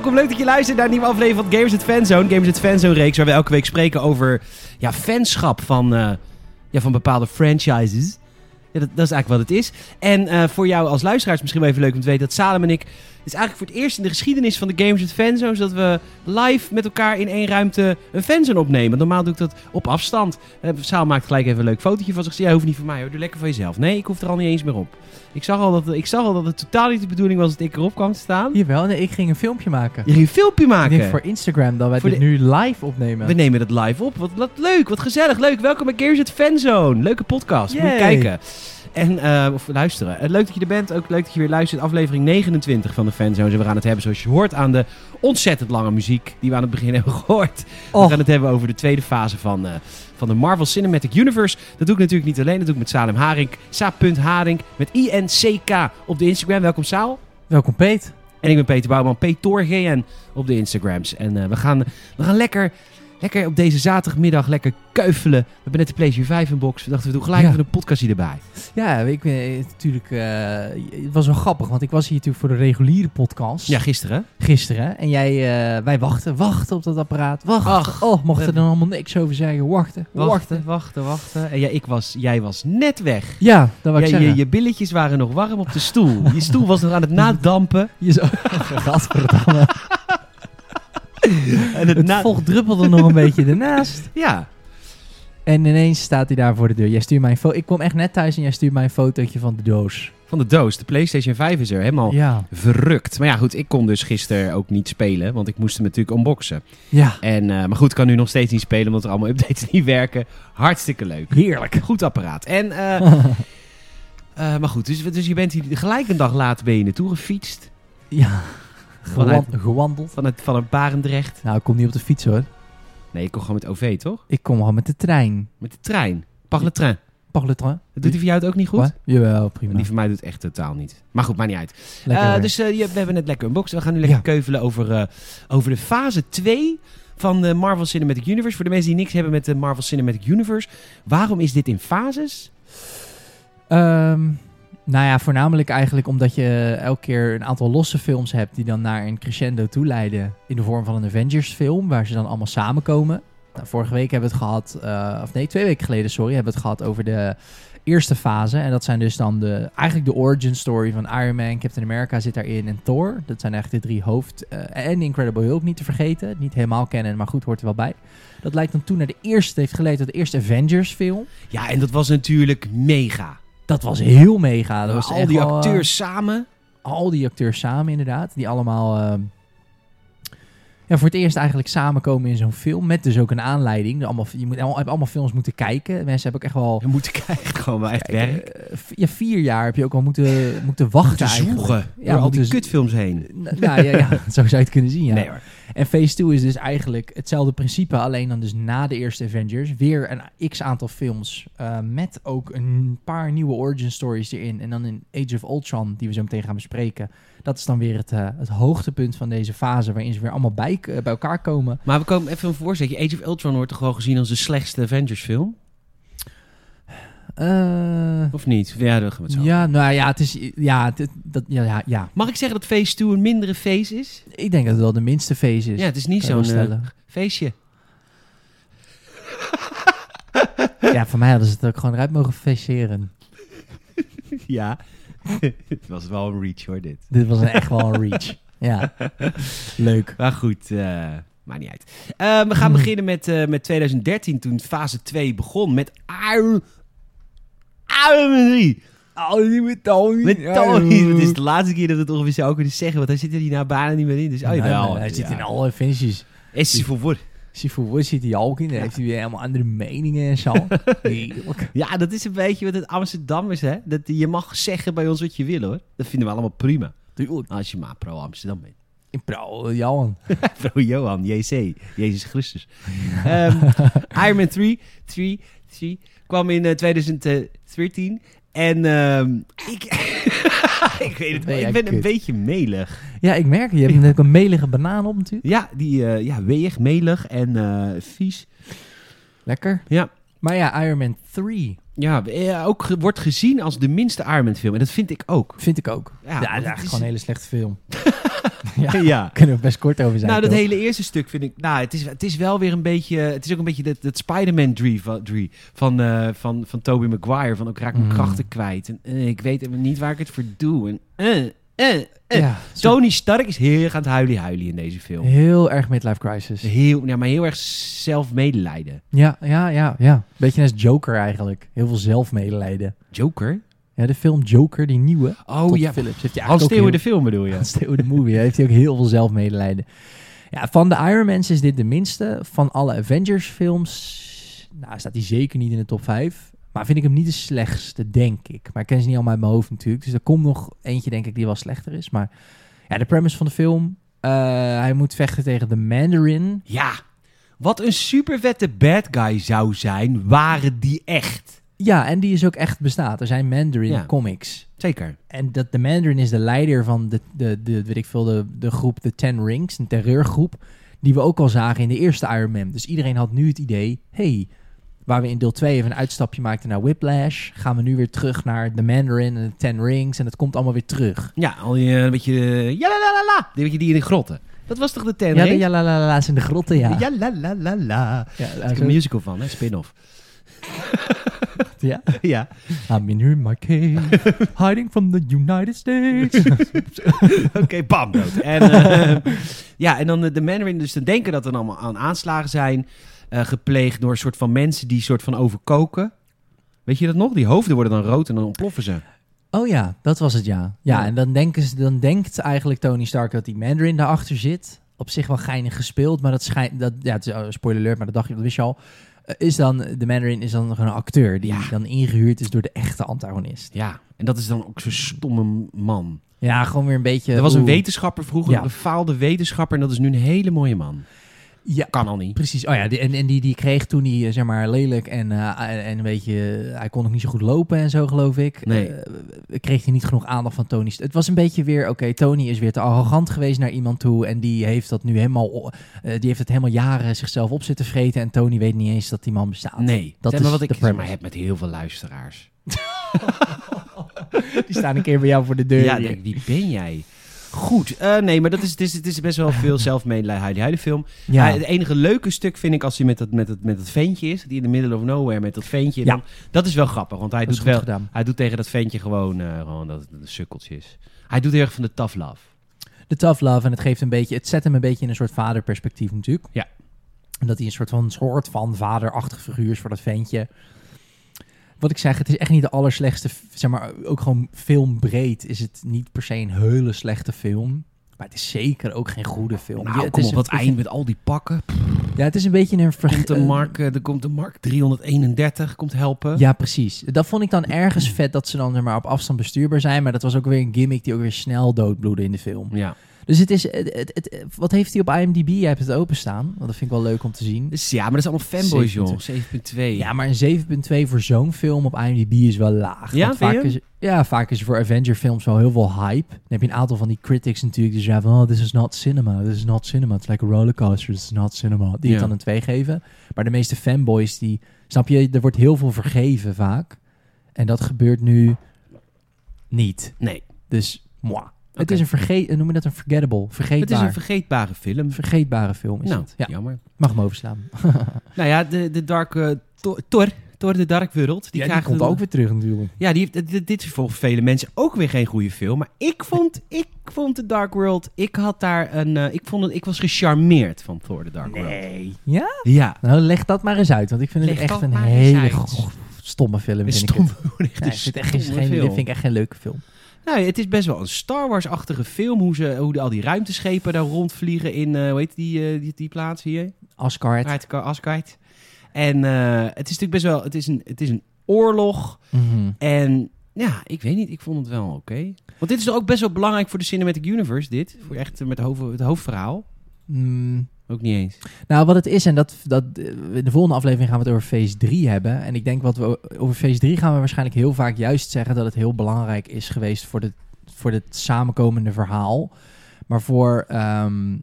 Welkom, leuk dat je luistert naar een nieuwe aflevering van Gamers at Fanzone. Gamers at Fanzone reeks, waar we elke week spreken over ja, fanschap van, eh, ja, van bepaalde franchises. Ja, dat, dat is eigenlijk wat het is. En eh, voor jou als luisteraar is het misschien wel even leuk om te weten dat Salem en ik... Het is eigenlijk voor het eerst in de geschiedenis van de Gamers at Fanzone... dat we live met elkaar in één ruimte een fanzone opnemen. Normaal doe ik dat op afstand. Uh, Saal maakt gelijk even een leuk fotootje van zich. Ja, hoeft niet van mij hoor, doe lekker van jezelf. Nee, ik hoef er al niet eens meer op. Ik zag al dat, ik zag al dat het totaal niet de bedoeling was dat ik erop kwam te staan. Jawel, nee, ik ging een filmpje maken. Je ging een filmpje Ik maken. denk voor Instagram dat wij Voor dit de- nu live opnemen. We nemen het live op. Wat, wat leuk, wat gezellig, leuk. Welkom bij Gamers at Fanzone. Leuke podcast. Moet kijken. En, eh, of luisteren. Eh, leuk dat je er bent. Ook leuk dat je weer luistert. Aflevering 29 van de Fanzone. En we gaan het hebben, zoals je hoort, aan de ontzettend lange muziek die we aan het begin hebben gehoord. We gaan het hebben over de tweede fase van, eh, van de Marvel Cinematic Universe. Dat doe ik natuurlijk niet alleen. Dat doe ik met Salem Haring. Sa.Haring met I-N-C-K op de Instagram. Welkom Saal. Welkom Peet. En ik ben Peter Bouwman, PTORGN op de Instagrams. En we, gaan, we gaan lekker, lekker op deze zaterdagmiddag lekker kuifelen. We hebben net de PlayStation 5 in box. We dachten, we doen gelijk Ja. even een podcastje erbij. Ja, ik ben eh, natuurlijk. eh, het was wel grappig, want ik was hier natuurlijk voor de reguliere podcast Ja, gisteren. gisteren. En jij, eh, wij wachten, wachten op dat apparaat. Wachten. Ach, oh, mochten er dan allemaal niks over zeggen. Wachten, wachten. Wachten, wachten, wachten. En ja, ik was, jij was net weg. Ja, dat Ja, je, je billetjes waren nog warm op de stoel. Je stoel was nog aan het nadampen. Je zo... Gadverdamme. En het Het vocht druppelde nog een beetje ernaast. Ja, En ineens staat hij daar voor de deur. Jij stuurt mij een foto. Ik kom echt net thuis en jij stuurt mij een fotootje van de doos. van de doos. De PlayStation 5 is er helemaal Ja. verrukt. Maar ja, goed, ik kon dus gisteren ook niet spelen, want ik moest hem natuurlijk unboxen. Ja. En, eh, maar goed, ik kan nu nog steeds niet spelen, omdat er allemaal updates niet werken. Hartstikke leuk. Heerlijk. Goed apparaat. En, eh, eh, maar goed, dus, dus je bent hier gelijk een dag later ben je naartoe gefietst. Ja. Gewan- gewandeld. Van, het, van een Barendrecht. Nou, ik kom niet op de fiets hoor. Nee, ik kon gewoon met OV, toch? Ik kom gewoon met de trein. Met de trein. Par le train. Par le train. Dat doet die voor jou het ook niet goed? Wat? Jawel, prima. Die van mij doet het echt totaal niet. Maar goed, maakt niet uit. Eh, dus eh, we hebben net lekker unboxed. We gaan nu lekker Ja. keuvelen over, eh, over de fase 2 van de Marvel Cinematic Universe. Voor de mensen die niks hebben met de Marvel Cinematic Universe. Waarom is dit in fases? Ehm, nou ja, voornamelijk eigenlijk omdat je elke keer een aantal losse films hebt die dan naar een crescendo toe leiden in de vorm van een Avengers film, waar ze dan allemaal samenkomen. Nou, vorige week hebben we het gehad, eh, of nee, twee weken geleden, sorry, hebben we het gehad over de eerste fase. En dat zijn dus dan de, eigenlijk de origin story van Iron Man, Captain America zit daarin en Thor. Dat zijn eigenlijk de drie hoofd... eh, en Incredible Hulk niet te vergeten. Niet helemaal kennen, maar goed, hoort er wel bij. Dat lijkt dan toen naar de eerste, heeft geleid tot de eerste Avengers film. Ja, en dat was natuurlijk mega. Dat was heel mega. Dat was al die eh, acteurs samen. al die acteurs samen inderdaad. Die allemaal ehm, ja, voor het eerst eigenlijk samenkomen in zo'n film. Met dus ook een aanleiding. Allemaal, je moet, allemaal, allemaal films moeten kijken. Mensen hebben ook echt wel... We moeten kijken, gewoon wel echt werk. eh, ja, vier jaar heb je ook al moeten, moeten wachten Moeten eigenlijk. Ja, door al die kutfilms heen. N- Ja, ja, ja, zo zou je het kunnen zien, ja. Nee hoor. En Phase 2 is dus eigenlijk hetzelfde principe, alleen dan dus na de eerste Avengers. Weer een x-aantal films eh, met ook een paar nieuwe origin stories erin. En dan in Age of Ultron, die we zo meteen gaan bespreken. Dat is dan weer het, eh, het hoogtepunt van deze fase, waarin ze weer allemaal bij, eh, bij elkaar komen. Maar we komen even een voorzetje. Age of Ultron wordt toch wel gezien als de slechtste Avengers film? Eh, Of niet? Ja, dat gaan we het zo. ja, nou ja, het is... Ja, het- dat, ja, ja, ja, Mag ik zeggen dat Phase 2 een mindere phase is? ik denk dat het wel de minste phase is. Ja, het is niet zo'n stellen. feestje. Ja, voor mij hadden ze het ook gewoon eruit mogen festeren. Ja. het was wel een reach hoor, dit. Dit was echt wel een reach. Ja, leuk. Maar goed, maakt niet uit. Eh, we gaan beginnen met, eh, met 2013, toen fase 2 begon met Iron... Iron Man 3. Oh, met Tony. Met Tony. Het is de laatste keer dat we het ongeveer zo kunnen zeggen, want hij zit er hier nou bijna niet meer in. Dus, oh hij zit in alle finishes. Is hij voor Sifu zit hij ook in. Dan heeft hij weer helemaal andere meningen en zo. Heerlijk. Ja, dat is een beetje wat het Amsterdammers, hè. Dat, je mag zeggen bij ons wat je wil, hoor. Dat vinden we allemaal prima. Als je maar pro-Amsterdam bent. In Pro, Johan. Pro Johan, JC, Jezus Christus. Ehm, Iron Man 3, 3, 3 kwam in eh, 2013. En ehm, ik, ik weet het wel, ik ben een beetje melig. Ja, ik merk. Je hebt net een melige banaan op natuurlijk. Ja, die eh, ja, weeg, melig en eh, vies. Lekker. Ja. Maar ja, Iron Man 3 Ja, eh, ook ge- wordt gezien als de minste Iron Man film. En dat vind ik ook. vind ik ook. Ja, dat is- gewoon een hele slechte film. ja, ja. kunnen we best kort over zijn. Nou, dat toch? hele eerste stuk vind ik... Nou, het is, het is wel weer een beetje... Het is ook een beetje dat, dat Spider-Man 3 van, drie van, eh van, van Tobey Maguire. Van, ik raak mijn Mm. krachten kwijt. En eh, ik weet niet waar ik het voor doe. En, eh. ja, Tony Stark is heel erg aan het huilie-huilie in deze film. heel erg midlife crisis. Heel, ja, maar heel erg zelfmedelijden. Ja, ja, ja, ja. Beetje als Joker eigenlijk. Heel veel zelfmedelijden. Joker? Ja, de film Joker, die nieuwe. Oh Todd ja, Phillips. Heeft hij Hans de film bedoel je? Hans Steeuwen de movie. Daar heeft hij ook heel veel zelfmedelijden. Ja, van de Ironmans is dit de minste. Van alle Avengers films, nou staat hij zeker niet in de top 5. Maar vind ik hem niet de slechtste, denk ik. Maar ik ken ze niet allemaal uit mijn hoofd natuurlijk. Dus er komt nog eentje, denk ik, die wel slechter is. Maar ja, de premise van de film. eh, hij moet vechten tegen de Mandarin. Ja, wat een super vette bad guy zou zijn, waren die echt. Ja, en die is ook echt bestaat. Er zijn Mandarin Ja. comics. Zeker. En dat de Mandarin is de leider van de, de, de, weet ik veel, de, de groep The Ten Rings, een terreurgroep, die we ook al zagen in de eerste Iron Man. Dus iedereen had nu het idee, hey, waar we in deel 2 even een uitstapje maakten naar Whiplash, gaan we nu weer terug naar de Mandarin en de Ten Rings en het komt allemaal weer terug. Ja, al die eh, een beetje... eh, ja la la la la. Die, weet je, die in de grotten. Dat was toch de ten Ja, de Rings? ja, la, la, la, la's in de grotten, ja. Ja la la la la. Ja, Er is een musical van, hè? Spin-off. ja. ja. I'm in my cave, hiding from the United States. Oké, bam, dood. En, eh, ja, en dan de, de Mandarin, dus te denken dat er allemaal aan aanslagen zijn eh, gepleegd door een soort van mensen die soort van overkoken. Weet je dat nog? Die hoofden worden dan rood en dan ontploffen ze. Oh ja, dat was het ja. Ja, Ja. en dan, denken ze, dan denkt eigenlijk Tony Stark dat die Mandarin daarachter zit. Op zich wel geinig gespeeld, maar dat schijnt... Dat, ja, het is oh, spoiler alert, maar dat dacht je, dat wist je al. Is dan, de Mandarin is dan gewoon een acteur die Ja. dan ingehuurd is door de echte antagonist. Ja, en dat is dan ook zo'n stomme man. Ja, gewoon weer een beetje... Er was een wetenschapper vroeger, Ja. een faalde wetenschapper, en dat is nu een hele mooie man. Ja, Kan al niet. precies. Oh ja, die, en, en die, die kreeg toen hij, eh, zeg maar, lelijk en, eh, en en een beetje... eh, hij kon ook niet zo goed lopen en zo, geloof ik. Nee. Eh, kreeg hij niet genoeg aandacht van Tony. Het was een beetje weer, oké, Tony is weer te arrogant geweest naar iemand toe. En die heeft dat nu helemaal, eh, die heeft het helemaal jaren zichzelf op zitten vreten. En Tony weet niet eens dat die man bestaat. Nee, Dat zeg maar is wat ik zeg maar, heb met heel veel luisteraars. Die staan een keer bij jou voor de deur. Ja, denk, wie ben jij? Goed, eh, nee, maar dat is, het, is, het is best wel veel zelfmedelijden, huilie, huilie film. ja. Het enige leuke stuk vind ik als hij met dat, met het, met het ventje is. Die in the middle of nowhere met dat ventje. Ja. Dan, dat is wel grappig, want hij dat doet, wel, gedaan. hij doet tegen dat ventje gewoon, eh, gewoon dat het een sukkeltje is. Hij doet heel erg van de tough love. De tough love en het geeft een beetje, het zet hem een beetje in een soort vaderperspectief natuurlijk. Ja. En dat hij een soort van soort van vaderachtig figuur is voor dat ventje. Wat ik zeg, het is echt niet de allerslechtste, zeg maar, ook gewoon filmbreed is het niet per se een hele slechte film. Maar het is zeker ook geen goede film. Nou, Ja, het kom is op, dat beetje- eind met al die pakken. Ja, het is een beetje een Komt de mark, eh, er komt de mark 331 komt helpen. Ja, precies. Dat vond ik dan ergens vet dat ze dan maar, op afstand bestuurbaar zijn. Maar dat was ook weer een gimmick die ook weer snel doodbloedde in de film. Ja. Dus het is, het, het, het- wat heeft hij op IMDb? Jij hebt het openstaan. Want dat vind ik wel leuk om te zien. Dus ja, maar dat is allemaal fanboys, 7,2. joh. 7.2. Ja, maar een 7.2 voor zo'n film op IMDb is wel laag. Ja, vaak je? is, ja, vaak is er voor Avenger films wel heel veel hype. Dan heb je een aantal van die critics natuurlijk die zeggen van... Oh, this is not cinema. This is not cinema. It's like a rollercoaster. This is not cinema. Die het dan een 2 geven. Maar de meeste fanboys die... Snap je? Er wordt heel veel vergeven vaak. En dat gebeurt nu niet. Nee, Dus, moi. Het is een vergeet... Noem je dat een forgettable? het is Vergeetbaar. een vergeetbare film. vergeetbare film is nou, het. Ja, jammer. mag hem overslaan. Nou ja, de, de Dark... eh, Thor, Thor, Thor de Dark World. Die, ja, die komt ook weer terug natuurlijk. Ja, die heeft, dit, dit is voor vele mensen ook weer geen goede film. Maar ik vond, ik vond The Dark World... Ik had daar een... eh, ik, vond het, ik was gecharmeerd van Thor The Dark World. Nee. Ja? Ja. Nou, leg dat maar eens uit, want ik vind het echt een hele stomme film. Een Vind stom, ik het. echt Nee, een ik vind het echt geen, stomme dit film. vind ik echt geen leuke film. Nou, het is best wel een Star Wars-achtige film. Hoe, ze, hoe de, al die ruimteschepen daar rondvliegen in... eh, hoe heet die, eh, die, die plaats hier? Asgard. Asgard. En eh, het is natuurlijk best wel... Het is een, het is een oorlog. Mhm. En ja, ik weet niet. Ik vond het wel oké. Want dit is ook best wel belangrijk voor de Cinematic Universe, dit. Voor echt met het, hoofd, het hoofdverhaal. Mm, Ook niet eens. nou, wat het is, en dat, dat, in de volgende aflevering gaan we het over Phase 3 hebben. En ik denk wat we over Phase 3 gaan we waarschijnlijk heel vaak juist zeggen dat het heel belangrijk is geweest voor, de, voor het samenkomende verhaal. Maar voor ehm,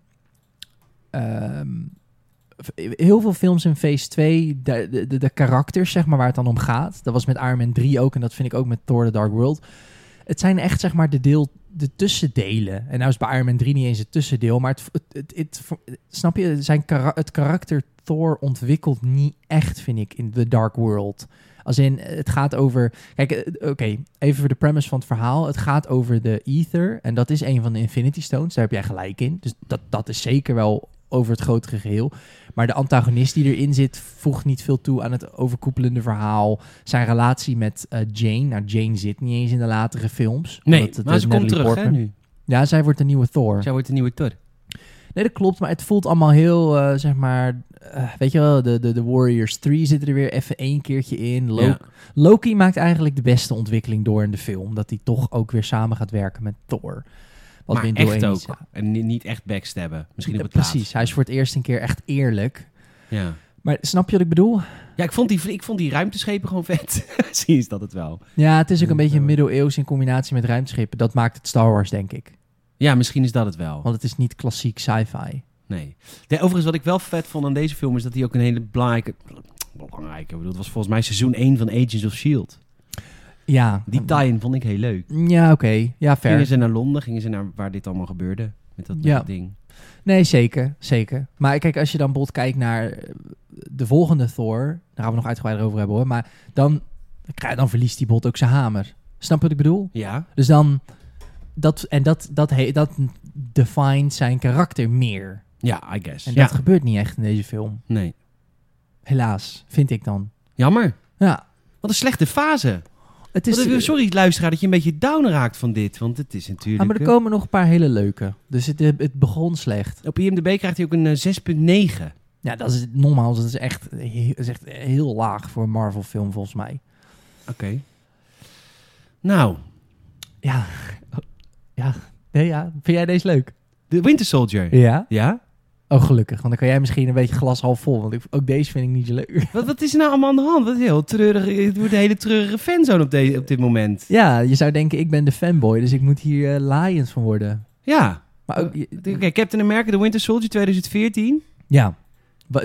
v- heel veel films in Phase 2, de, de, de, de karakters zeg maar waar het dan om gaat. Dat was met Iron Man 3 ook en dat vind ik ook met Thor The Dark World. het zijn echt zeg maar de deel, de tussendelen. En nou is bij Iron Man 3 niet eens het tussendeel, maar het, het, het, snap je, zijn kara- het karakter Thor ontwikkelt niet echt, vind ik, in The Dark World. Als in, het gaat over... Kijk, eh, oké, even voor de premise van het verhaal. Het gaat over de Ether. En dat is een van de Infinity Stones. Daar heb jij gelijk in. Dus dat, dat is zeker wel over het grotere geheel. Maar de antagonist die erin zit... voegt niet veel toe aan het overkoepelende verhaal. Zijn relatie met eh, Jane. Nou, Jane zit niet eens in de latere films. Nee, omdat het, maar eh, ze komt terug hè, nu. Ja, zij wordt de nieuwe Thor. Zij wordt de nieuwe Thor. Nee, dat klopt. Maar het voelt allemaal heel, eh, zeg maar... weet je wel, de, de, de Warriors 3 zitten er weer even één keertje in. Lo- Ja. Loki maakt eigenlijk de beste ontwikkeling door in de film. Dat hij toch ook weer samen gaat werken met Thor. Wat maar echt 1 ook. En ni- niet echt backstabben. Misschien op het Precies, laatst. hij is voor het eerst een keer echt eerlijk. Ja. Maar snap je wat ik bedoel? Ja, ik vond, die, ik vond die ruimteschepen gewoon vet. Zie is dat het wel. Ja, het is ook een beetje zo. middeleeuws in combinatie met ruimteschepen. Dat maakt het Star Wars, denk ik. Ja, misschien is dat het wel. Want het is niet klassiek sci-fi. Nee. De, overigens, wat ik wel vet vond aan deze film is dat hij ook een hele belangrijke. Belangrijke, ik bedoel, het was volgens mij seizoen 1 van Agents of Shield. Ja. Die tie-in vond ik heel leuk. Ja, oké. Ja, fair. Gingen ze naar Londen, gingen ze naar waar dit allemaal gebeurde. Met dat, met Ja. dat ding. Nee, zeker. Zeker. Maar kijk, als je dan bijvoorbeeld kijkt naar eh, de volgende Thor... Daar gaan we nog uitgebreider over hebben hoor. Maar dan, dan verliest die bot ook zijn hamer. Snap je wat ik bedoel? Ja. Dus dan... Dat, en dat, dat, he- dat defined zijn karakter meer. Ja, I guess. En ja. dat gebeurt niet echt in deze film. Nee. Helaas, vind ik dan. Jammer. Ja, Wat een slechte fase. Het is... Wat- sorry, luisteraar, dat je een beetje down raakt van dit. Want het is natuurlijk... Ah, maar er eh, komen nog een paar hele leuke. Dus het, eh, het begon slecht. Op IMDb krijgt hij ook een eh, 6,9. Ja, dat is normaal. Dat is echt, he- dat is echt heel laag voor een Marvel film volgens mij. Oké. Nou, Ja. Ja. Nee, ja. Vind jij deze leuk? The Winter Soldier. Ja. Ja? Oh, gelukkig. Want dan kan jij misschien een beetje glas half vol. Want ik, ook deze vind ik niet zo leuk. Wat, wat is er nou allemaal aan de hand? Wat heel treurig. Het wordt een hele treurige fanzone op, de, op dit moment. Ja, je zou denken, ik ben de fanboy. Dus ik moet hier eh Lions van worden. Ja. Maar ook... je- Oké, Captain America, The Winter Soldier 2014. Ja.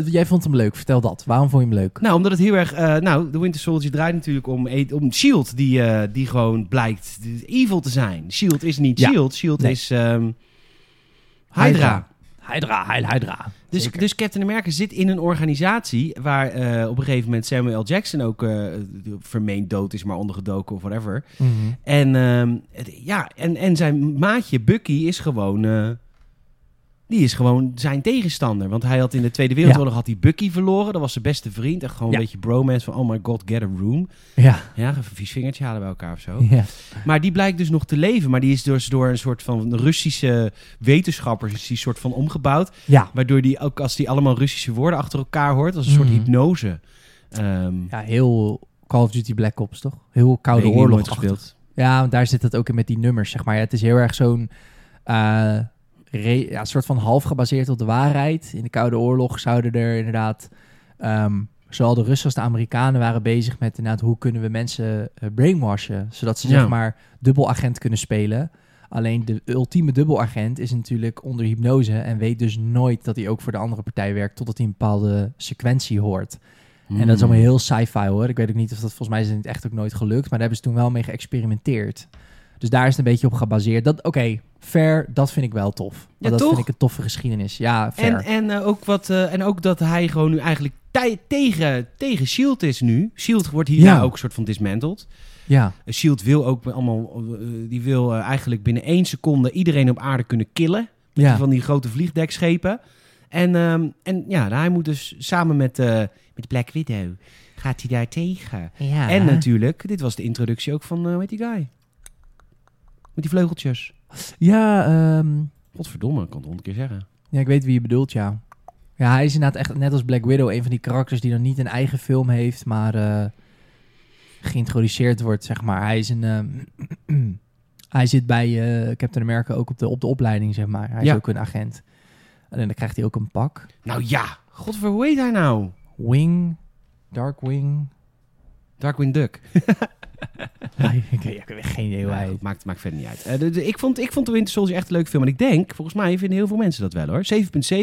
Jij vond hem leuk. Vertel dat. Waarom vond je hem leuk? Nou, omdat het heel erg... eh, nou, The Winter Soldier draait natuurlijk om, e- om S.H.I.E.L.D. Die, eh, die gewoon blijkt evil te zijn. S.H.I.E.L.D. is niet. S.H.I.E.L.D. S.H.I.E.L.D. Is ehm, Hydra. Hydra. Hydra, Heil Hydra. Dus, Zeker. dus Captain America zit in een organisatie waar eh, op een gegeven moment Samuel L. Jackson ook eh, vermeend dood is, maar ondergedoken of whatever. Mhm. En, ehm, het- ja, en, en zijn maatje Bucky is gewoon, eh, die is gewoon zijn tegenstander. Want hij had in de Tweede Wereldoorlog had hij Bucky verloren. Dat was zijn beste vriend. Echt gewoon Ja. een beetje bromance van, oh my god, get a room. Ja. Ja, even een vies vingertje halen bij elkaar of zo. ja. Maar die blijkt dus nog te leven. Maar die is dus door een soort van Russische wetenschappers is die soort van omgebouwd. Ja. Waardoor die ook als die allemaal Russische woorden achter elkaar hoort, als een soort Mhm. hypnose. Ehm Ja, heel Call of Duty Black Ops, toch? Heel Koude Oorlog gespeeld. Ja, want daar zit het ook in met die nummers, zeg maar. Ja, het is heel erg zo'n... eh, ja, soort van half gebaseerd op de waarheid. In de Koude Oorlog zouden er inderdaad... ehm, zowel de Russen als de Amerikanen waren bezig met inderdaad... hoe kunnen we mensen eh, brainwashen? Zodat ze Ja. zeg maar dubbelagent kunnen spelen. Alleen de ultieme dubbelagent is natuurlijk onder hypnose... en weet dus nooit dat hij ook voor de andere partij werkt... totdat hij een bepaalde sequentie hoort. En dat is allemaal heel sci-fi hoor. Ik weet ook niet of dat volgens mij is het echt ook nooit gelukt. Maar daar hebben ze toen wel mee geëxperimenteerd. Dus daar is het een beetje op gebaseerd. Dat, Oké, fair, dat vind ik wel tof. Ja, dat toch? vind ik een toffe geschiedenis. Ja, fair. En, en, eh, ook wat, eh, en ook dat hij gewoon nu eigenlijk tegen, tegen S.H.I.E.L.D. is nu. S.H.I.E.L.D. wordt hierna Ja. ook een soort van dismantled. ja, Eh, S.H.I.E.L.D. wil ook allemaal, die wil eigenlijk binnen één seconde iedereen op aarde kunnen killen. ja. Van die grote vliegdekschepen. En, ehm, en ja, hij moet dus samen met, met Black Widow, gaat hij daar tegen. ja. En natuurlijk, dit was de introductie ook van, heet die guy? Met die vleugeltjes. Ja, ehm, Godverdomme, ik kan het honderd keer zeggen. ja, ik weet wie je bedoelt, ja. Ja, hij is inderdaad echt net als Black Widow... een van die karakters die dan niet een eigen film heeft... maar eh, geïntroduceerd wordt, zeg maar. Hij is een... ehm, hij zit bij eh, Captain America ook op de, op de opleiding, zeg maar. Hij is Ja. ook een agent. En dan krijgt hij ook een pak. Nou ja, godver, hoe heet hij nou? Wing, Darkwing. Darkwing Duck. ik, ik, heb geen idee hoe hij heet. maakt, maakt verder niet uit. Eh, de- de- ik, vond, ik vond The Winter Soldier echt een leuke film. En ik denk, volgens mij vinden heel veel mensen dat wel hoor.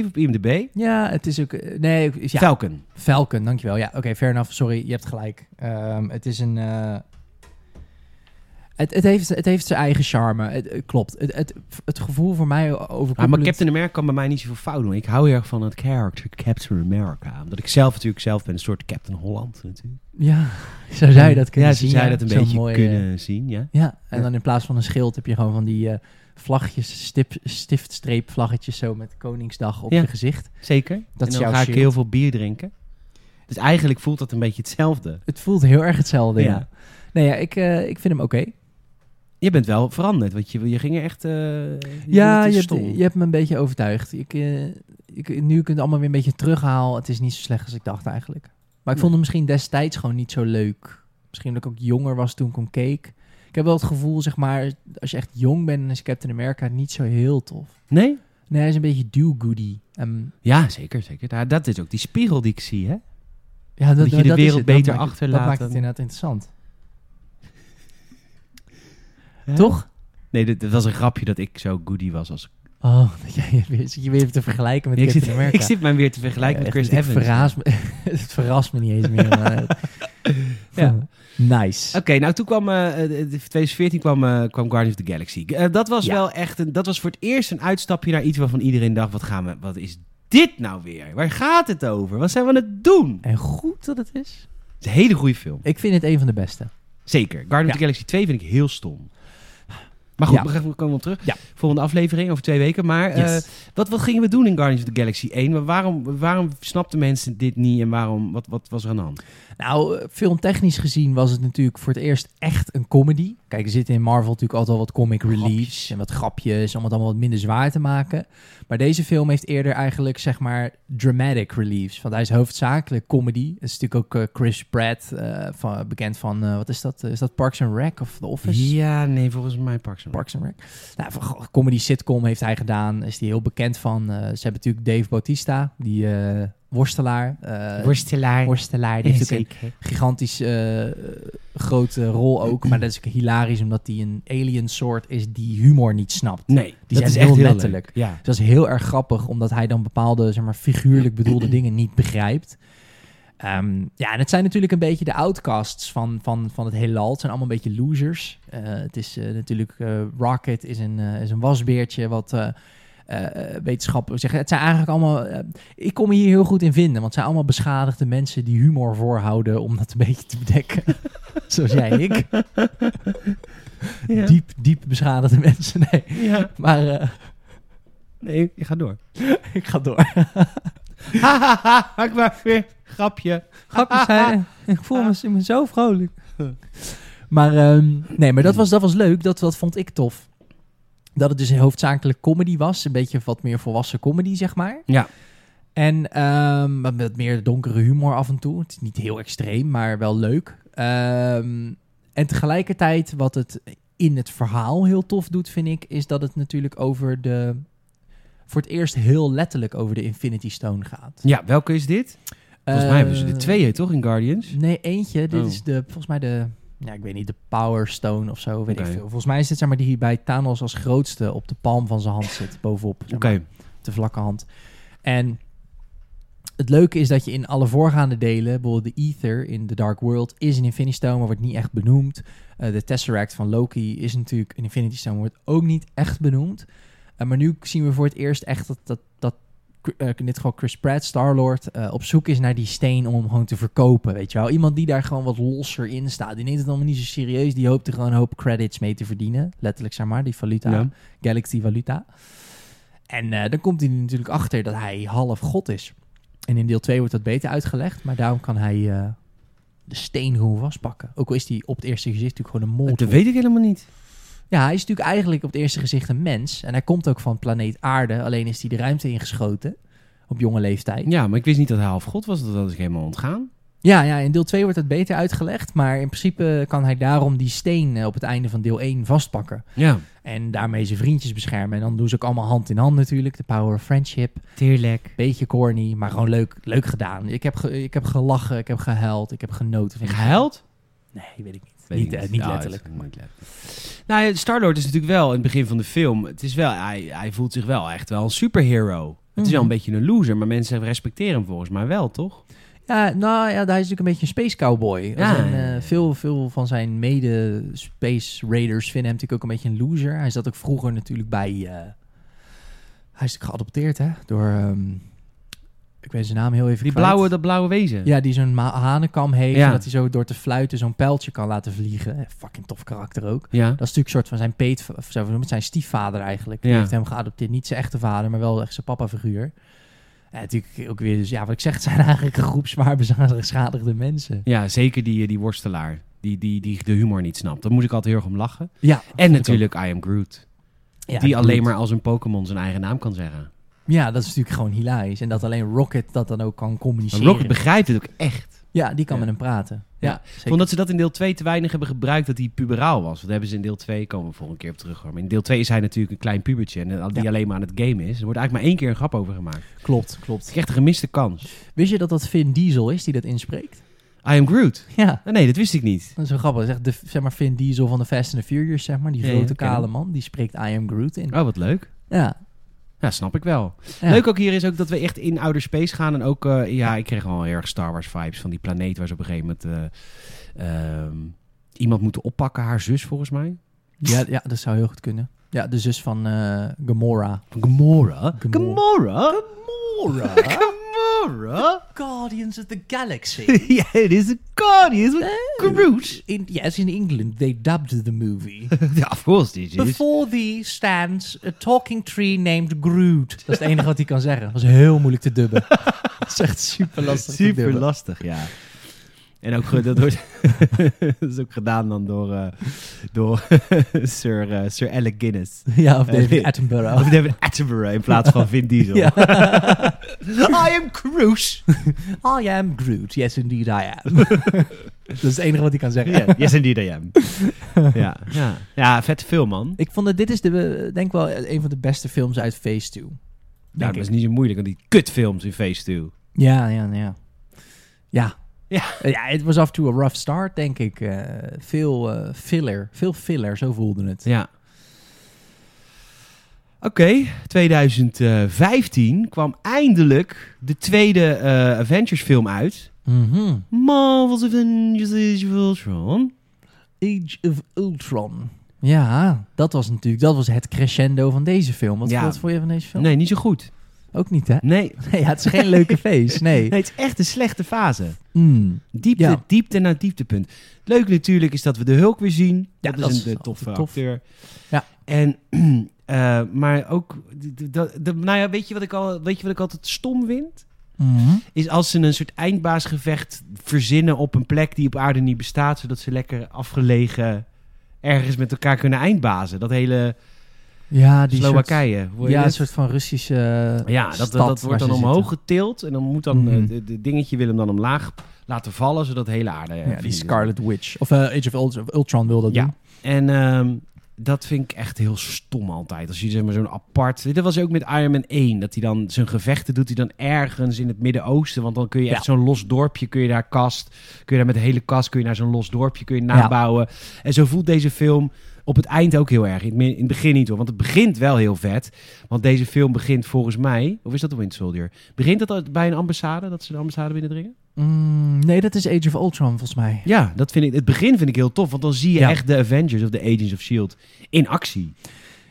7.7 op IMDb. Ja, het is ook... eh, Nee, ja, Falcon. Falcon, dankjewel. Ja, oké, fair enough. Sorry, je hebt gelijk. Ehm, het is een... eh, Het, het, heeft, het heeft zijn eigen charme. Het, het klopt. Het, het, het gevoel voor mij over. Ja, maar Captain America kan bij mij niet zoveel fout doen. Ik hou heel erg van het character Captain America. Omdat ik zelf natuurlijk zelf ben een soort Captain Holland natuurlijk. Ja, zo zou je dat kunnen ja, zien. zo zou dat een beetje mooie- kunnen zien, ja. Ja, en Ja. dan in plaats van een schild heb je gewoon van die eh, vlaggetjes, stip, stiftstreep vlaggetjes zo met Koningsdag op Ja. je gezicht. Zeker. Dat en dan ga ik heel veel bier drinken. Dus eigenlijk voelt dat een beetje hetzelfde. Het voelt heel erg hetzelfde, ja. Ja. Nee, ja, ik, eh, ik vind hem oké. Je bent wel veranderd, want je, je ging er echt... eh, je Ja, je het hebt, je hebt me een beetje overtuigd. Ik, eh, ik, nu ik het allemaal weer een beetje terughaal, het is niet zo slecht als ik dacht eigenlijk. Maar ik vond hem misschien destijds gewoon niet zo leuk. Misschien dat ik ook jonger was toen ik hem keek. Ik heb wel het gevoel, zeg maar, als je echt jong bent, dan is Captain America niet zo heel tof. Nee? Nee, hij is een beetje do-goody. En Ja, zeker, zeker. Nou, dat is ook die spiegel die ik zie, hè? Ja, Moet je de wereld het. beter dat het- achterlaten. Dat maakt het inderdaad interessant. Toch? Nee, dit, dit was een grapje dat ik zo goody was als... Oh, dat jij weer, zit je weer te vergelijken met ik, Captain zit, America. ik zit mij weer te vergelijken Ja, met Chris echt, Evans. Het verraast me, het verrast me niet eens meer. maar- Ja. Nice. Oké, nou toen kwam eh, eh, 2014 kwam, eh, kwam Guardians of the Galaxy. Eh, dat was Ja. wel echt een, dat was voor het eerst een uitstapje naar iets waarvan iedereen dacht: wat gaan we, wat is dit nou weer? Waar gaat het over? Wat zijn we aan het doen? En goed dat het is. Het is een hele goede film. Ik vind het een van de beste. Zeker. Guardians of the Galaxy 2 vind ik heel stom. Maar goed, Ja. we, komen op terug. Ja. Volgende aflevering over twee weken. Maar eh, wat, wat gingen we doen in Guardians of the Galaxy 1? Maar Waarom, waarom snapten mensen dit niet en waarom, wat, wat was er aan de hand? Nou, eh, filmtechnisch gezien was het natuurlijk voor het eerst echt een comedy. Kijk, er zitten in Marvel natuurlijk altijd wel wat comic reliefs en wat grapjes om het allemaal wat minder zwaar te maken. Maar deze film heeft eerder eigenlijk, zeg maar, dramatic reliefs. Want hij is hoofdzakelijk comedy. Het is natuurlijk ook eh, Chris Pratt, eh, van, bekend van, eh, wat is dat? is dat Parks and Rec of The Office? Ja, nee, volgens mij Parks and Rec. Parks and Rec. Nou, van comedy sitcom heeft hij gedaan. Is hij heel bekend van. Ze hebben natuurlijk Dave Bautista, die worstelaar. eh, Worstelaar. worstelaar. Die heeft ook een gigantisch eh, grote rol ook. Maar dat is ook hilarisch, omdat hij een alien soort is die humor niet snapt. Nee, Die dat zijn is echt heel heel letterlijk. leuk. Ja. Dus dat is heel erg grappig, omdat hij dan bepaalde, zeg maar, figuurlijk bedoelde dingen niet begrijpt. Ehm, ja, en het zijn natuurlijk een beetje de outcasts van, van, van het heelal. Het zijn allemaal een beetje losers. Eh, het is natuurlijk, Rocket is een, is een wasbeertje wat eh eh, wetenschappers zeggen. Het zijn eigenlijk allemaal, eh, ik kom me hier heel goed in vinden, want het zijn allemaal beschadigde mensen die humor voorhouden om dat een beetje te bedekken. Zoals jij ik. Ja. Diep, diep beschadigde mensen. Nee, Ja. maar Nee, je gaat door. ik ga door. Hahaha, maak maar weer grapje. Grapjes zijn. Ik voel me, ik zo vrolijk. Maar, ehm, nee, maar dat was, dat was leuk. Dat, dat vond ik tof. Dat het dus hoofdzakelijk comedy was. Een beetje wat meer volwassen comedy, zeg maar. Ja. En ehm, met meer donkere humor af en toe. Het is niet heel extreem, maar wel leuk. Ehm, en tegelijkertijd, wat het in het verhaal heel tof doet, vind ik, is dat het natuurlijk over de. Voor het eerst heel letterlijk over de Infinity Stone gaat. Ja, welke is dit? Volgens mij hebben ze Eh, er twee, toch, in Guardians? Nee, eentje. Dit Oh. is de, volgens mij de, ja, ik weet niet, de Power Stone of zo, weet ik veel. Volgens mij is dit zeg maar die bij Thanos als grootste op de palm van zijn hand zit, bovenop. zeg maar, de vlakke hand. En het leuke is dat je in alle voorgaande delen, bijvoorbeeld de Ether in The Dark World, is een Infinity Stone, maar wordt niet echt benoemd. Eh, de Tesseract van Loki is natuurlijk een Infinity Stone, wordt ook niet echt benoemd. Eh, maar nu zien we voor het eerst echt dat, dat, dat eh, in dit geval Chris Pratt, Star-Lord, eh, op zoek is naar die steen om hem gewoon te verkopen, weet je wel. Iemand die daar gewoon wat losser in staat. Die neemt het allemaal niet zo serieus. Die hoopt er gewoon een hoop credits mee te verdienen. Letterlijk, zeg maar, die valuta. Ja. Galaxy Valuta. En eh, dan komt hij natuurlijk achter dat hij half god is. En in deel 2 wordt dat beter uitgelegd, maar daarom kan hij de steen gewoon vastpakken. Ook al is hij op het eerste gezicht natuurlijk gewoon een mol. Dat weet ik helemaal niet. Ja, hij is natuurlijk eigenlijk op het eerste gezicht een mens. En hij komt ook van planeet Aarde, alleen is hij de ruimte ingeschoten. Op jonge leeftijd. Ja, maar ik wist niet dat hij half god was. Dat was ik helemaal ontgaan. Ja, ja, in deel 2 wordt het beter uitgelegd. Maar in principe kan hij daarom die steen eh, op het einde van deel 1 vastpakken. Ja. En daarmee zijn vriendjes beschermen. En dan doen ze ook allemaal hand in hand natuurlijk. De power of friendship. Tuurlijk. Beetje corny, maar gewoon leuk, leuk gedaan. Ik heb, ge- ik heb gelachen, ik heb gehuild, ik heb genoten. Gehuild? Nee, weet ik niet. Niet eh, niet Ja, letterlijk. het is niet letterlijk. Nou, ja, Star-Lord is natuurlijk wel in het begin van de film. Het is wel, hij, hij voelt zich wel echt wel een superhero. Het is wel een Mhm. beetje een loser, maar mensen respecteren hem volgens mij wel, toch? Ja, nou ja, hij is natuurlijk een beetje een space cowboy. Ja. En, eh, veel, veel van zijn mede-space raiders vinden hem natuurlijk ook een beetje een loser. Hij zat ook vroeger natuurlijk bij... eh, hij is geadopteerd, hè? Door... ehm, ik weet zijn naam heel even Die kwijt. blauwe, dat blauwe wezen. Ja, die zo'n hanenkam heeft. Ja. En dat hij zo door te fluiten zo'n pijltje kan laten vliegen. Eh, Fucking tof karakter ook. Ja. Dat is natuurlijk een soort van zijn peet... Of zo noemen zijn stiefvader eigenlijk. Die Ja. heeft hem geadopteerd. Niet zijn echte vader, maar wel echt zijn papa-figuur. En natuurlijk ook weer... Dus ja, wat ik zeg, het zijn eigenlijk een groep zwaar beschadigde mensen. Ja, zeker die, die worstelaar. Die, die, die de humor niet snapt. Daar moet ik altijd heel erg om lachen. Ja, En natuurlijk I Am Groot. Ja, die alleen maar als een Pokémon zijn eigen naam kan zeggen. Ja, dat is natuurlijk gewoon hilarisch. En dat alleen Rocket dat dan ook kan Maar communiceren. Rocket begrijpt het ook echt. Ja, die kan Ja. met hem praten. Ja. Ja, Ik zeker. vond dat ze dat in deel 2 te weinig hebben gebruikt dat hij puberaal was. Dat hebben ze in deel 2, komen we volgende keer op terug. Maar in deel 2 is hij natuurlijk een klein pubertje. En die Ja. alleen maar aan het gamen is. Er wordt eigenlijk maar één keer een grap over gemaakt. Klopt, Het klopt. is echt een gemiste kans. Wist je dat dat Vin Diesel is die dat inspreekt? I Am Groot. Ja, nee, dat wist ik niet. dat is wel grappig. Zeg, de, zeg maar Vin Diesel van de Fast and the Furious, zeg maar. Die grote kale man. Die spreekt I Am Groot in. Oh, wat leuk. Ja. Ja, snap ik wel. ja. Leuk ook hier is ook dat we echt in outer space gaan. En ook, eh, ja, ik kreeg al heel erg Star Wars vibes van die planeet waar ze op een gegeven moment eh, ehm, iemand moeten oppakken. Haar zus volgens mij. Ja, ja, dat zou heel goed kunnen. Ja, de zus van eh Gamora. Gamora? Gamora. Gamora? Gamora? Guardians of the Galaxy. yeah, it is Guardians with oh. Groot. In, yes, in England they dubbed the movie. Of course this is. Before thee stands a talking tree named Groot. Dat is het enige wat hij kan zeggen. Dat is heel moeilijk te dubben. dat is echt super lastig Super lastig, ja. En ook ge- dat, wordt, dat is ook gedaan dan door, eh, door Sir, eh, Sir Alec Guinness. Ja, of Eh, David Attenborough. Of David Attenborough in plaats van Vin Diesel. Ja. I am Cruise. I am Groot. Yes, indeed I am. dat is het enige wat hij kan zeggen. Yeah, yes, indeed I am. ja, ja. ja, vet film, man. Ik vond dat dit is de, eh, denk wel een van de beste films uit Phase 2. Ja, Denk dat is niet zo moeilijk, want die kutfilms in Phase 2. Ja, ja, ja. Ja. Ja. Ja, het was af en toe een rough start, denk ik. Eh, veel eh, filler. Veel filler, zo voelde het. Ja. Oké, 2015 kwam eindelijk de tweede eh, Avengers film uit. Mhm. Marvel's Avengers Age of Ultron. Age of Ultron. Ja, dat was natuurlijk dat was het crescendo van deze film. Wat, Ja. vond je van deze film? Nee, niet zo goed. Ook niet, hè? Nee. Nee, ja, het is geen leuke feest. Nee. nee, het is echt een slechte fase. Mm. Diepte, Ja. diepte naar dieptepunt. Leuk natuurlijk is dat we de Hulk weer zien. Ja, dat, dat is een toffe tof. acteur. Ja. En, eh, maar ook, nou ja, weet je, wat ik al, weet je wat ik altijd stom vind? Mhm. Is als ze een soort eindbaasgevecht verzinnen op een plek die op aarde niet bestaat, zodat ze lekker afgelegen ergens met elkaar kunnen eindbazen. Dat hele Ja, die Slowakije. soort, ja, een soort van Russische Ja, dat, dat, stad dat waar wordt dan omhoog zitten. getild en dan moet dan Mhm. eh, de, de dingetje wil hem dan omlaag laten vallen, zodat de hele aarde... eh, Ja, die Scarlet Witch. Of eh, Age of Ultron, wil dat Ja. doen. En ehm, dat vind ik echt heel stom altijd. Als je zeg maar zo'n apart... Dat was ook met Iron Man 1. Dat hij dan zijn gevechten doet hij dan ergens in het Midden-Oosten. Want dan kun je echt zo'n los dorpje, kun je daar kast... Kun je daar met de hele kast, kun je naar zo'n los dorpje, kun je nabouwen. En zo voelt deze film op het eind ook heel erg. In het, mi- in het begin niet hoor, want het begint wel heel vet. Want deze film begint volgens mij... Of is dat de Winter Soldier? Begint dat bij een ambassade, dat ze de ambassade binnendringen? Mm, nee, dat is Age of Ultron volgens mij. Ja, dat vind ik, het begin vind ik heel tof. Want dan zie je Ja. echt de Avengers of de Agents of S.H.I.E.L.D. in actie.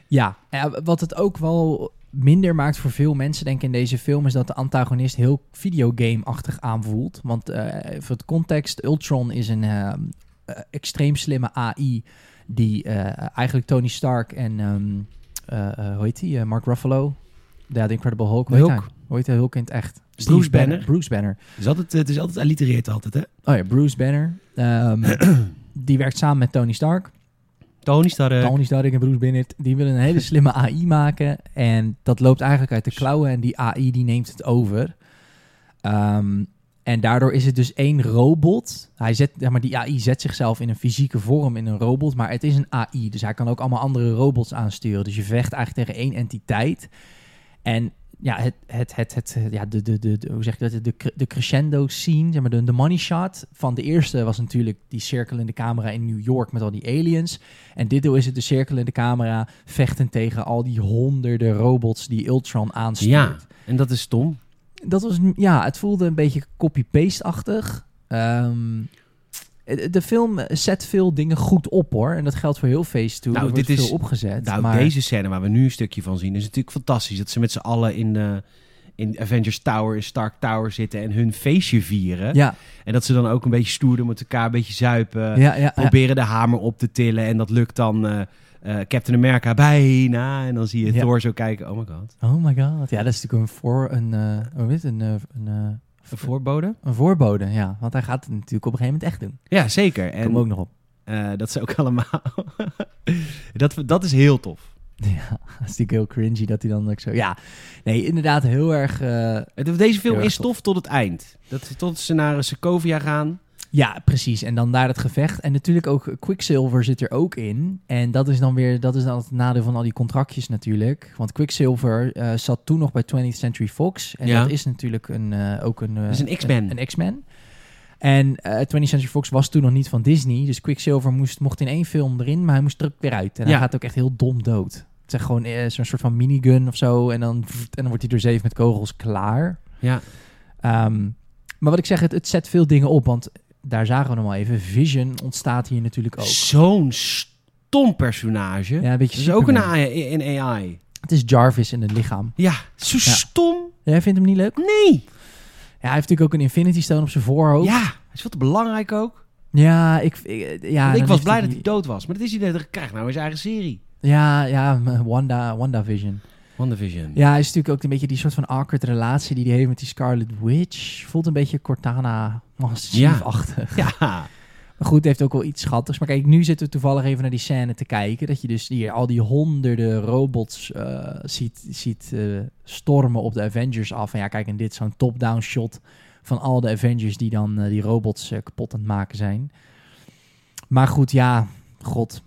Ja, wat het ook wel minder maakt voor veel mensen, denk ik, in deze film, is dat de antagonist heel videogame-achtig aanvoelt. Want eh, voor het context, Ultron is een eh, eh, extreem slimme AI die eh, eigenlijk Tony Stark en, ehm, eh, eh, hoe heet die, Mark Ruffalo, ja, de Incredible Hulk, hoe heet Hulk. hij? Hoe heet hij Hulk in het echt? Bruce Steve Banner. Bruce Banner. Het is altijd, het is altijd allitereerd altijd, hè? Oh ja, Bruce Banner. Ehm, die werkt samen met Tony Stark. Tony Stark. Tony Stark en Bruce Bennett, die willen een hele slimme AI maken. En dat loopt eigenlijk uit de klauwen en die AI die neemt het over. Ehm, en daardoor is het dus één robot. Hij zet, zeg maar, die AI zet zichzelf in een fysieke vorm in een robot, maar het is een AI. Dus hij kan ook allemaal andere robots aansturen. Dus je vecht eigenlijk tegen één entiteit. En ja, het, het, het, het, ja de, de, de, de- hoe zeg je dat? De, de crescendo scene, zeg maar, de, de money shot van de eerste was natuurlijk die cirkelende camera in New York met al die aliens. En dit deel is het de cirkelende camera vechten tegen al die honderden robots die Ultron aanstuurt. Ja, en dat is stom. Dat was, ja, het voelde een beetje copy-paste-achtig. Ehm, de film zet veel dingen goed op hoor. En dat geldt voor heel Phase 2. Nou, dit is- veel opgezet. Nou, maar deze scène waar we nu een stukje van zien is natuurlijk fantastisch. Dat ze met z'n allen in, eh, in Avengers Tower, in Stark Tower zitten en hun feestje vieren. ja, En dat ze dan ook een beetje stoer doen met elkaar, een beetje zuipen. ja, ja, ja. proberen de hamer op te tillen. En dat lukt dan eh, eh, Captain America bijna. En dan zie je Ja. Thor zo kijken. Oh my god. Oh my god. Ja, dat is natuurlijk een voor een, hoe heet het? een, eh, een, eh, Een voorbode? een voorbode, ja. Want hij gaat het natuurlijk op een gegeven moment echt doen. Ja, zeker. En, Kom ook nog op. dat ze ook allemaal... dat, dat is heel tof. Ja, dat is natuurlijk heel cringy dat hij dan ook zo... Ja, nee, inderdaad heel erg... Het- Deze film is tof. tot het eind. Dat, tot ze naar Sokovia gaan. Ja, precies. En dan daar het gevecht. En natuurlijk ook Quicksilver zit er ook in. En dat is dan weer dat is dan het nadeel van al die contractjes natuurlijk. Want Quicksilver eh, zat toen nog bij 20th Century Fox. En Ja. dat is natuurlijk een, eh, ook een... eh, is een X-Men. Een, X-Men. En eh 20th Century Fox was toen nog niet van Disney. Dus Quicksilver moest, mocht in één film erin, maar hij moest er ook weer uit. En hij gaat ook echt heel dom dood. Het is gewoon eh, zo'n soort van minigun of zo. En dan, en dan wordt hij door zeven met kogels klaar. Ja. Ehm, maar wat ik zeg, het, het zet veel dingen op. Want daar zagen we nog wel even. Vision ontstaat hier natuurlijk ook. Zo'n stom personage. Ja, een beetje is ook een. AI, een AI. Het is Jarvis in het lichaam. Ja, zo Ja. stom. Jij vindt hem niet leuk? Nee. Ja, hij heeft natuurlijk ook een Infinity Stone op zijn voorhoofd. Ja, hij is veel te belangrijk ook. Ja, ik, ik- ja, ik was blij hij dat hij dood was. Maar dat is hij net. Hij krijgt nou eens eigen serie. Ja, ja, Wanda, WandaVision. WandaVision. Ja, hij is natuurlijk ook een beetje die soort van awkward relatie die hij heeft met die Scarlet Witch. Voelt een beetje Cortana Master Ja. Ja. Maar goed, heeft ook wel iets schattigs. Maar kijk, nu zitten we toevallig even naar die scène te kijken. Dat je dus hier al die honderden robots eh, ziet, ziet eh, stormen op de Avengers af. En ja, kijk, en dit is zo'n top-down shot van al de Avengers die dan eh, die robots kapot aan het maken zijn. Maar goed, ja, god.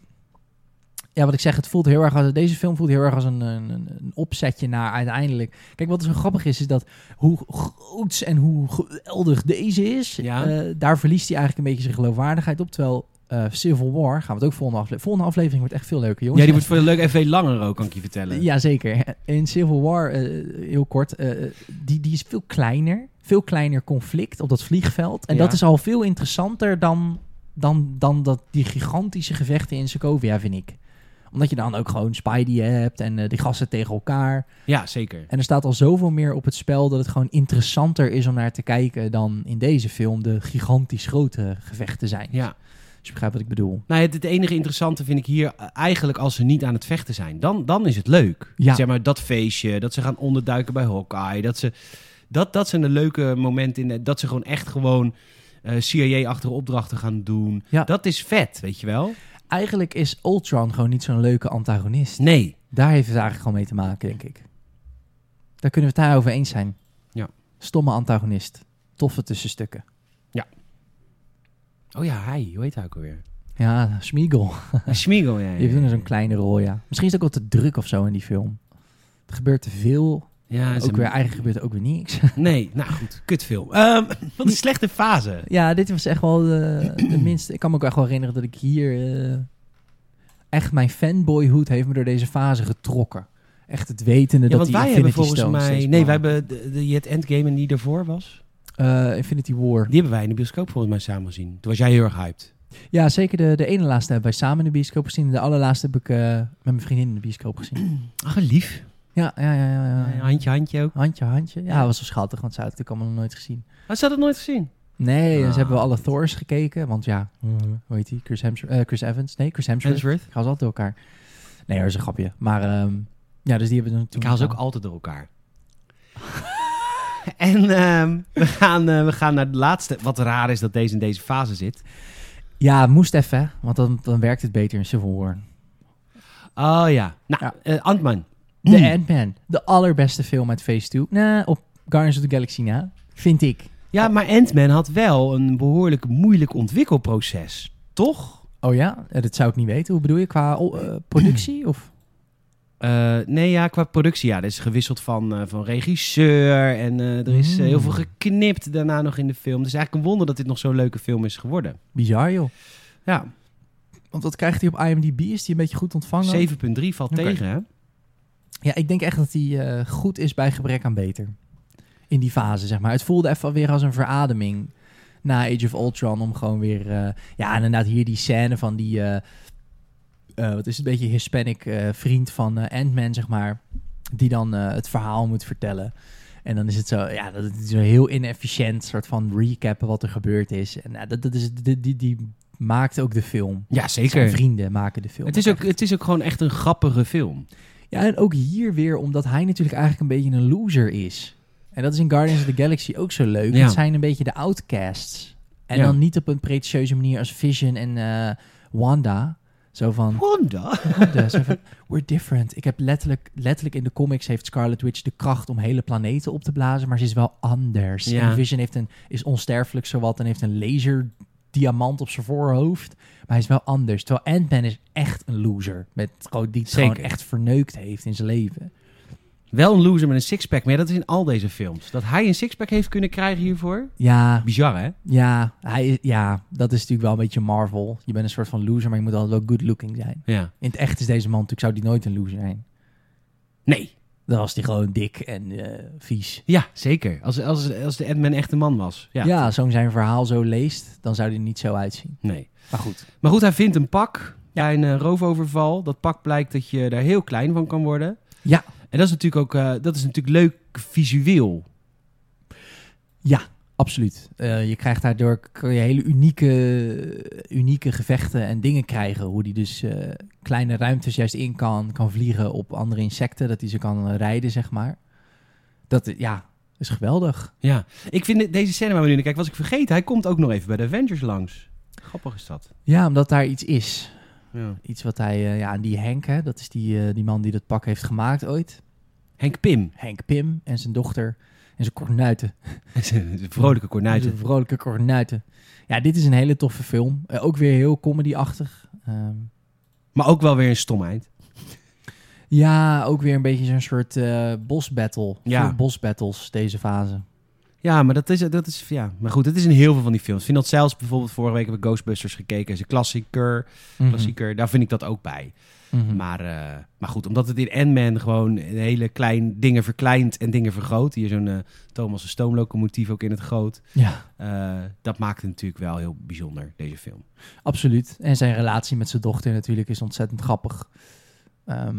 Ja, wat ik zeg, het voelt heel erg als, deze film voelt heel erg als een, een, een opzetje naar uiteindelijk. Kijk, wat zo grappig is, is dat hoe groot en hoe geweldig deze is, Ja. eh, daar verliest hij eigenlijk een beetje zijn geloofwaardigheid op. Terwijl eh, Civil War, gaan we het ook volgende aflevering. Volgende aflevering wordt echt veel leuker, jongens. Ja, die wordt veel leuk en veel langer ook, kan ik je vertellen. Jazeker. In Civil War, eh, heel kort, die, die is veel kleiner. Veel kleiner conflict op dat vliegveld. En Ja. dat is al veel interessanter dan, dan, dan dat, die gigantische gevechten in Sokovia, vind ik. Omdat je dan ook gewoon Spidey hebt en eh, die gasten tegen elkaar. Ja, zeker. En er staat al zoveel meer op het spel dat het gewoon interessanter is om naar te kijken dan in deze film de gigantisch grote gevechten zijn. Ja. Dus je begrijpt wat ik bedoel. Nou, het, het enige interessante vind ik hier eh, eigenlijk als ze niet aan het vechten zijn. Dan, dan is het leuk. Ja. Zeg maar dat feestje, dat ze gaan onderduiken bij Hawkeye. Dat, ze, dat, dat zijn de leuke momenten. In dat ze gewoon echt gewoon eh CIA-achtige opdrachten gaan doen. Ja. Dat is vet, weet je wel? Eigenlijk is Ultron gewoon niet zo'n leuke antagonist. Nee. Daar heeft het eigenlijk gewoon mee te maken, denk ik. Daar kunnen we het daarover eens zijn. Ja. Stomme antagonist. Toffe tussenstukken. Oh ja, hij. Hoe heet hij ook alweer? Ja, Smeagol. Schmiegel, ja. ja, Die heeft ja. ook zo'n kleine rol, ja. Misschien is het ook wel te druk of zo in die film. Er gebeurt te veel. Ja, Ook een- weer, eigenlijk gebeurt ook weer niks. Nee, nou goed. Kutfilm. Ehm wat een slechte fase. ja, dit was echt wel de, de minste... Ik kan me ook echt wel herinneren dat ik hier... eh, echt mijn fanboyhood heeft me door deze fase getrokken. Echt het wetende Ja, dat die wij hebben Infinity volgens mij... Nee, wij hebben de, de, je het Endgame en die ervoor was. Eh, Infinity War. Die hebben wij in de bioscoop volgens mij samen gezien. Toen was jij heel erg hyped. Ja, zeker de, de ene laatste hebben wij samen in de bioscoop gezien. De allerlaatste heb ik eh, met mijn vriendin in de bioscoop gezien. Ach, lief. Ja, ja, ja. ja, ja. handje, handje ook. Handje, handje. Ja, dat was wel schattig, want ze had het natuurlijk allemaal nog nooit gezien. Had ze had het nooit gezien? Nee, Ah. ze hebben we alle Thors gekeken. Want ja, hoe heet die? Chris, Hemsworth, eh, Chris Evans. Nee, Chris Hemsworth. Hemsworth? Gaan ze altijd door elkaar. Nee, dat is een grapje. Maar ehm, ja, dus die hebben we toen Ik haal ze ook altijd door elkaar. en ehm, we, gaan, eh, we gaan naar de laatste. Wat raar is dat deze in deze fase zit. Ja, moest even, want dan, dan werkt het beter in Civil War. Oh ja. Nou, Ja. eh, Ant-Man. The Ant-Man. De allerbeste film uit Phase 2. Nee, op Guardians of the Galaxy na. Vind ik. Ja, maar Ant-Man had wel een behoorlijk moeilijk ontwikkelproces. Toch? Oh ja? Eh, Dat zou ik niet weten. Hoe bedoel je? Qua eh, productie? Of? Eh, nee, ja, qua productie. Ja, er is gewisseld van, van regisseur. En er is heel Mm. veel geknipt daarna nog in de film. Is eigenlijk een wonder dat dit nog zo'n leuke film is geworden. Bizar, joh. Ja, Want wat krijgt hij op IMDb? Is die een beetje goed ontvangen? 7,3 valt tegen, hè? Ja, ik denk echt dat hij eh, goed is bij gebrek aan beter. in die fase, zeg maar. Het voelde even weer als een verademing na Age of Ultron om gewoon weer... eh, ja, inderdaad hier die scène van die... eh, wat is het, een beetje Hispanic vriend van Ant-Man, zeg maar. Die dan het verhaal moet vertellen. En dan is het zo, ja, dat is zo heel inefficiënt soort van recappen wat er gebeurd is. En dat, dat is, die, die, die maakt ook de film. Ja, Zijn zeker. vrienden maken de film. Het is, ook, echt. het is ook gewoon echt een grappige film. Ja, en ook hier weer, omdat hij natuurlijk eigenlijk een beetje een loser is. En dat is in Guardians of the Galaxy ook zo leuk. Ja. Het zijn een beetje de outcasts. En Ja. dan niet op een pretentieuze manier als Vision en eh, Wanda. Zo van, Wanda. Wanda, zo van, we're different. Ik heb letterlijk, letterlijk in de comics heeft Scarlet Witch de kracht om hele planeten op te blazen, maar ze is wel anders. Ja. En Vision heeft een, is onsterfelijk zowat en heeft een laserdiamant op zijn voorhoofd. Maar hij is wel anders. Terwijl Ant-Man is echt een loser. Met, gewoon, die het gewoon echt verneukt heeft in zijn leven. Wel een loser met een sixpack. Maar ja, dat is in al deze films. Dat hij een sixpack heeft kunnen krijgen hiervoor. Ja, Bizar, hè? ja, hij, ja, dat is natuurlijk wel een beetje Marvel. Je bent een soort van loser, maar je moet altijd wel good looking zijn. Ja. In het echt is deze man natuurlijk, zou die nooit een loser zijn. Nee. Dan was hij gewoon dik en eh, vies. Ja, zeker. Als, als, als de Ant-Man echt een man was. Ja. Ja, zo'n zijn verhaal zo leest, dan zou hij niet zo uitzien. Nee. Maar goed. Maar goed, hij vindt een pak bij een eh, roofoverval. Dat pak blijkt dat je daar heel klein van kan worden. Ja. En dat is natuurlijk ook eh, dat is natuurlijk leuk visueel. Ja, absoluut. Eh, je krijgt daardoor kun je hele unieke, unieke gevechten en dingen krijgen. Hoe die dus eh, kleine ruimtes juist in kan, kan vliegen op andere insecten. Dat hij ze kan eh, rijden, zeg maar. Dat, ja, is geweldig. Ja. Ik vind deze scène waar we nu naar kijken, was ik vergeten. Hij komt ook nog even bij de Avengers langs. Grappig is dat. Ja, omdat daar iets is. Ja. Iets wat hij, eh, ja, en die Henk, hè, dat is die, die man die dat pak heeft gemaakt ooit. Henk Pim. Henk Pim en zijn dochter en zijn kornuiten. Vrolijke kornuiten. Vrolijke kornuiten. Ja, dit is een hele toffe film. Eh, ook weer heel comedy-achtig. Ehm, Maar ook wel weer een stomheid. ja, ook weer een beetje zo'n soort eh bosbattle. Ja. Bosbattles, deze fase. Ja, maar dat is, dat is, ja. Maar goed, het is in heel veel van die films. Ik vind dat zelfs bijvoorbeeld vorige week hebben we Ghostbusters gekeken. is een klassieker. klassieker. Daar vind ik dat ook bij. Mhm. Maar, eh, maar goed, omdat het in Ant-Man gewoon een hele klein dingen verkleint en dingen vergroot. Hier zo'n eh, Thomas de stoomlocomotief ook in het groot. Ja, Eh, dat maakt het natuurlijk wel heel bijzonder, deze film. absoluut. En zijn relatie met zijn dochter natuurlijk is ontzettend grappig. Ehm,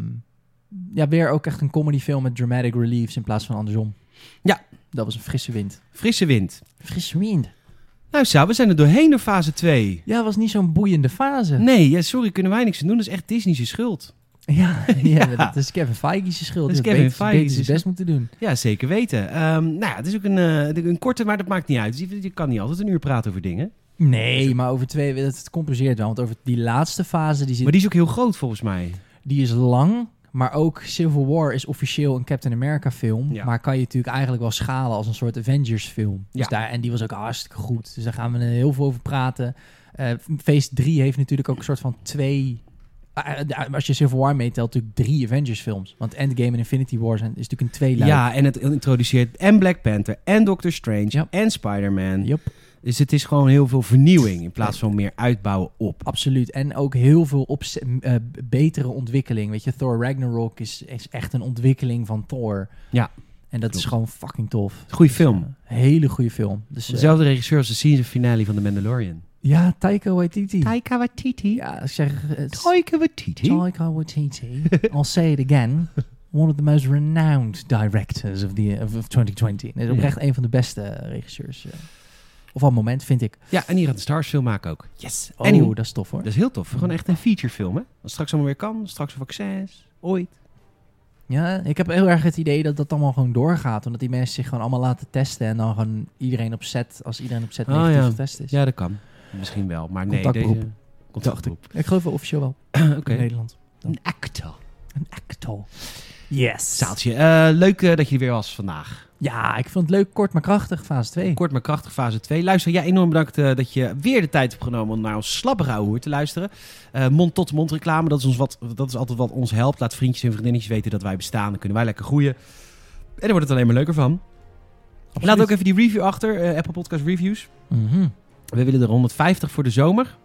ja, weer ook echt een comedyfilm met dramatic reliefs in plaats van andersom. Ja. Dat was een frisse wind. Frisse wind. Frisse wind. Nou Sa, we zijn er doorheen door fase 2. Ja, was niet zo'n boeiende fase. Nee, ja, sorry, kunnen wij niks aan doen. Dat is echt Disney's schuld. Ja, ja, Ja. dat is Kevin Feige's schuld. Dat is Kevin beter- Feige's beter best moeten doen. Ja, zeker weten. Ehm, nou ja, het is ook een, eh, een korte, maar dat maakt niet uit. Dus je, je kan niet altijd een uur praten over dingen. Nee, maar over twee, het compenseert wel. Want over die laatste fase, die, zit, Maar die is ook heel groot volgens mij. die is lang. Maar ook Civil War is officieel een Captain America film. Ja. Maar kan je natuurlijk eigenlijk wel schalen als een soort Avengers film. Dus Ja. daar, en die was ook hartstikke goed. Dus daar gaan we heel veel over praten. Eh Phase 3 heeft natuurlijk ook een soort van twee... eh, eh, als je Civil War meetelt, natuurlijk drie Avengers films. Want Endgame en Infinity War zijn, is natuurlijk een tweeluik. Ja, en het introduceert en Black Panther en Doctor Strange Ja. en Spider-Man. Yep. Dus het is gewoon heel veel vernieuwing in plaats van meer uitbouwen op. Absoluut. En ook heel veel opze- eh, betere ontwikkeling. Weet je, Thor Ragnarok is, is echt een ontwikkeling van Thor. Ja, En dat klopt. is gewoon fucking tof. Goeie Dus, film. eh, hele goede film. Dus, eh, Dezelfde regisseur als de season finale van The Mandalorian. ja, Taika Waititi. Taika Waititi. Ja, ik zeg... het- Taika Waititi. Taika Waititi. I'll say it again. One of the most renowned directors of, the, of, of 2020. Hij is Ja. oprecht een van de beste eh, regisseurs. Of al moment, vind ik. Ja, en hier gaat een Stars film maken ook. Yes. Oh, Anywho, dat is tof hoor. dat is heel tof. Gewoon echt een featurefilm, hè? Als straks allemaal weer kan. Straks vaccins. Ooit. Ja, ik heb heel erg het idee dat dat allemaal gewoon doorgaat. Omdat die mensen zich gewoon allemaal laten testen. En dan gewoon iedereen op set, als iedereen op set Oh, negatief ja. getest is. Ja, dat kan. Misschien wel. Maar nee, Contactberoep. Ik geloof wel officieel wel. Oké. In Nederland. Een actor. Een actor. Yes. Zaaltje. Eh, leuk eh, dat je er weer was vandaag. Ja, ik vond het leuk, kort maar krachtig, fase 2. Kort maar krachtig, fase 2. Luister, jij enorm bedankt eh, dat je weer de tijd hebt genomen om naar ons slappe hoer te luisteren. Eh, Mond-tot-mond reclame, dat is, ons wat, dat is altijd wat ons helpt. Laat vriendjes en vriendinnetjes weten dat wij bestaan. Dan kunnen wij lekker groeien. En daar wordt het alleen maar leuker van. Laat ook even die review achter, eh, Apple Podcast Reviews. Mhm. We willen er 150 voor de zomer.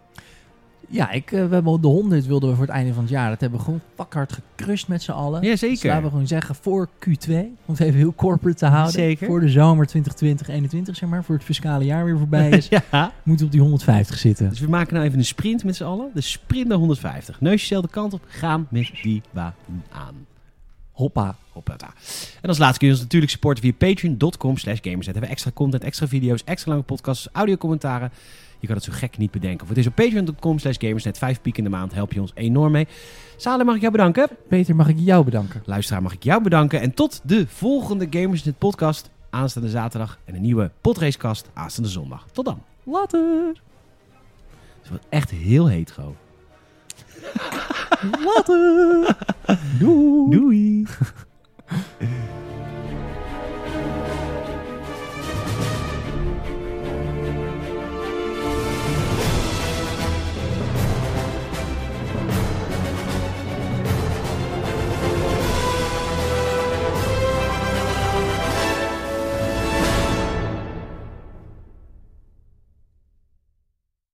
Ja, ik, eh, we hebben de 100 wilden we voor het einde van het jaar. Dat hebben we gewoon pakhard gecrushed met z'n allen. Ja, Dus zeker. laten we gewoon zeggen voor Q2. Om het even heel corporate te houden. Zeker. Voor de zomer 2020, 21 zeg maar. Voor het fiscale jaar weer voorbij is. ja. moeten we op die 150 zitten. Dus we maken nou even een sprint met z'n allen. De sprint naar 150. Neusje dezelfde kant op. Gaan met die baan aan. Hoppa. Hoppata. En als laatste kun je ons natuurlijk supporten via patreon.com slash gamersnet. Hebben we extra content, extra video's, extra lange podcasts, audiocommentaren. Je kan het zo gek niet bedenken. Of het is op patreon.com slash gamersnet. Vijf piek in de maand help je ons enorm mee. Salem, mag ik jou bedanken. Peter, mag ik jou bedanken? Luisteraar, mag ik jou bedanken. En tot de volgende Gamersnet podcast aanstaande zaterdag. En een nieuwe podracecast aanstaande zondag. Tot dan. Later. Het wordt echt heel heet, gewoon. Later. Doei. Doei.